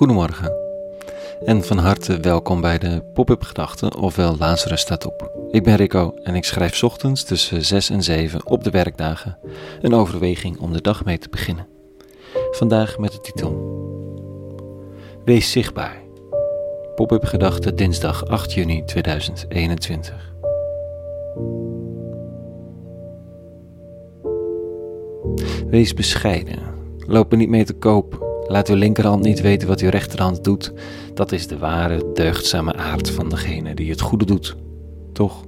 Goedemorgen en van harte welkom bij de Pop-up Gedachten, ofwel Lazarus staat op. Ik ben Rico en ik schrijf ochtends tussen 6 en 7 op de werkdagen een overweging om de dag mee te beginnen. Vandaag met de titel Wees zichtbaar. Pop-up Gedachten dinsdag 8 juni 2021. Wees bescheiden. Loop er niet mee te koop Laat uw linkerhand niet weten wat uw rechterhand doet. Dat is de ware, deugdzame aard van degene die het goede doet. Toch?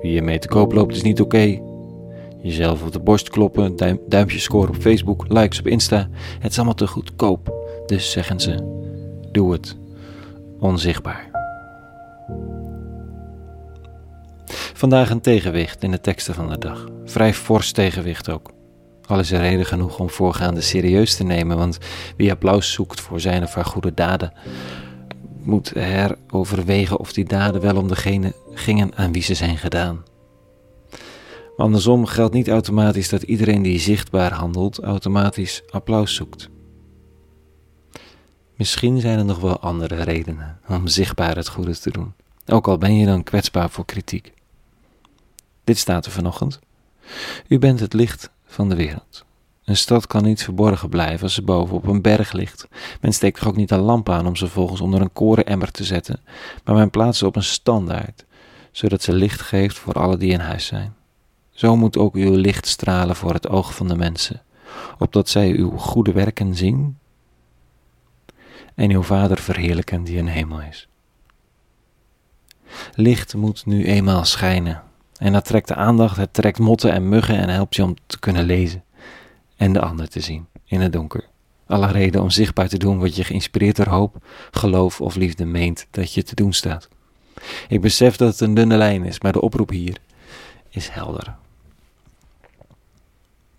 Wie je mee te koop loopt is niet oké. Jezelf op de borst kloppen, duim, duimpjes scoren op Facebook, likes op Insta. Het is allemaal te goedkoop. Dus zeggen ze: doe het onzichtbaar. Vandaag een tegenwicht in de teksten van de dag. Vrij fors tegenwicht ook. Is er reden genoeg om voorgaande serieus te nemen, want wie applaus zoekt voor zijn of haar goede daden, moet heroverwegen of die daden wel om degene gingen aan wie ze zijn gedaan. Maar andersom geldt niet automatisch dat iedereen die zichtbaar handelt automatisch applaus zoekt. Misschien zijn er nog wel andere redenen om zichtbaar het goede te doen, ook al ben je dan kwetsbaar voor kritiek. Dit staat er vanochtend. U bent het licht van de wereld. Een stad kan niet verborgen blijven als ze boven op een berg ligt. Men steekt er ook niet een lamp aan om ze volgens onder een korenemmer te zetten, maar men plaatst ze op een standaard, zodat ze licht geeft voor alle die in huis zijn. Zo moet ook uw licht stralen voor het oog van de mensen, opdat zij uw goede werken zien en uw Vader verheerlijken die in hemel is. Licht moet nu eenmaal schijnen, en dat trekt de aandacht, het trekt motten en muggen en helpt je om te kunnen lezen en de ander te zien in het donker. Alle reden om zichtbaar te doen wat je geïnspireerd door hoop, geloof of liefde meent dat je te doen staat. Ik besef dat het een dunne lijn is, maar de oproep hier is helder.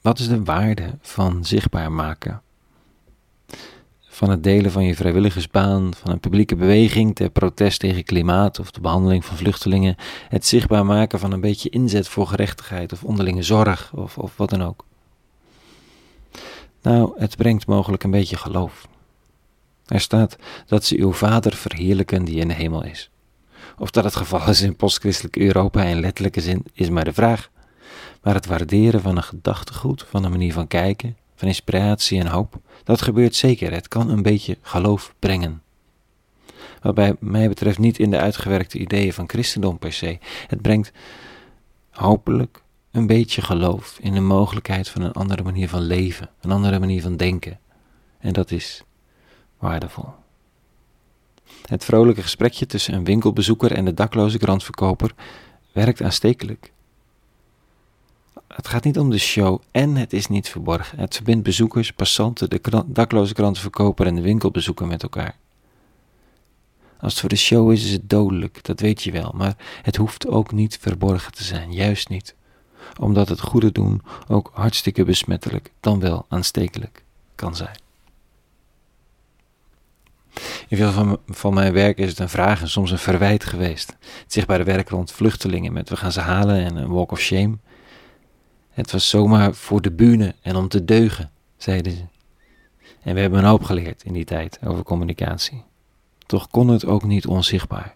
Wat is de waarde van zichtbaar maken? Van het delen van je vrijwilligersbaan, van een publieke beweging ter protest tegen klimaat of de behandeling van vluchtelingen, het zichtbaar maken van een beetje inzet voor gerechtigheid of onderlinge zorg of, of wat dan ook. Nou, het brengt mogelijk een beetje geloof. Er staat dat ze uw Vader verheerlijken die in de hemel is. Of dat het geval is in postchristelijk Europa in letterlijke zin is maar de vraag. Maar het waarderen van een gedachtegoed, van een manier van kijken, van inspiratie en hoop, dat gebeurt zeker. Het kan een beetje geloof brengen. Wat mij betreft niet in de uitgewerkte ideeën van christendom per se. Het brengt hopelijk een beetje geloof in de mogelijkheid van een andere manier van leven, een andere manier van denken. En dat is waardevol. Het vrolijke gesprekje tussen een winkelbezoeker en de dakloze krantverkoper werkt aanstekelijk. Het gaat niet om de show en het is niet verborgen. Het verbindt bezoekers, passanten, de dakloze krantenverkoper en de winkelbezoeker met elkaar. Als het voor de show is, is het dodelijk, dat weet je wel, maar het hoeft ook niet verborgen te zijn, juist niet. Omdat het goede doen ook hartstikke besmettelijk, dan wel aanstekelijk kan zijn. In veel van, van mijn werk is het een vraag en soms een verwijt geweest. Het zichtbare werk rond vluchtelingen met we gaan ze halen en een walk of shame. Het was zomaar voor de bühne en om te deugen, zeiden ze. En we hebben een hoop geleerd in die tijd over communicatie. Toch kon het ook niet onzichtbaar,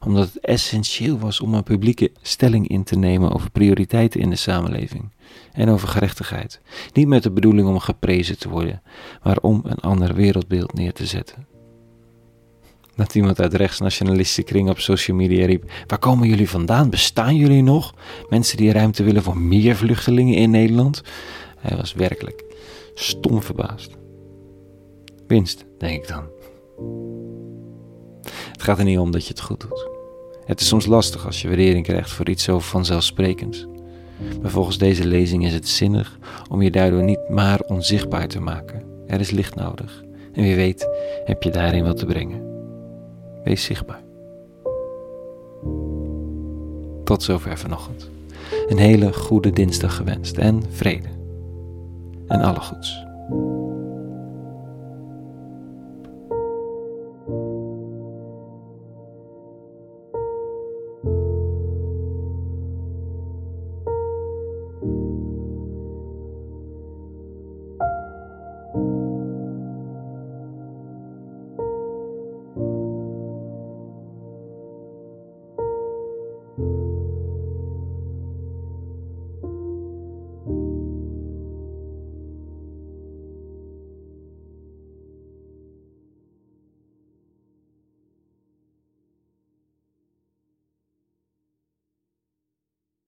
omdat het essentieel was om een publieke stelling in te nemen over prioriteiten in de samenleving en over gerechtigheid. Niet met de bedoeling om geprezen te worden, maar om een ander wereldbeeld neer te zetten dat iemand uit rechtsnationalistische kring op social media riep: Waar komen jullie vandaan? Bestaan jullie nog? Mensen die ruimte willen voor meer vluchtelingen in Nederland? Hij was werkelijk stom verbaasd. Winst, denk ik dan. Het gaat er niet om dat je het goed doet. Het is soms lastig als je waardering krijgt voor iets zo vanzelfsprekends. Maar volgens deze lezing is het zinnig om je daardoor niet maar onzichtbaar te maken. Er is licht nodig. En wie weet heb je daarin wat te brengen. Wees zichtbaar. Tot zover vanochtend. Een hele goede dinsdag gewenst en vrede. En alle goeds.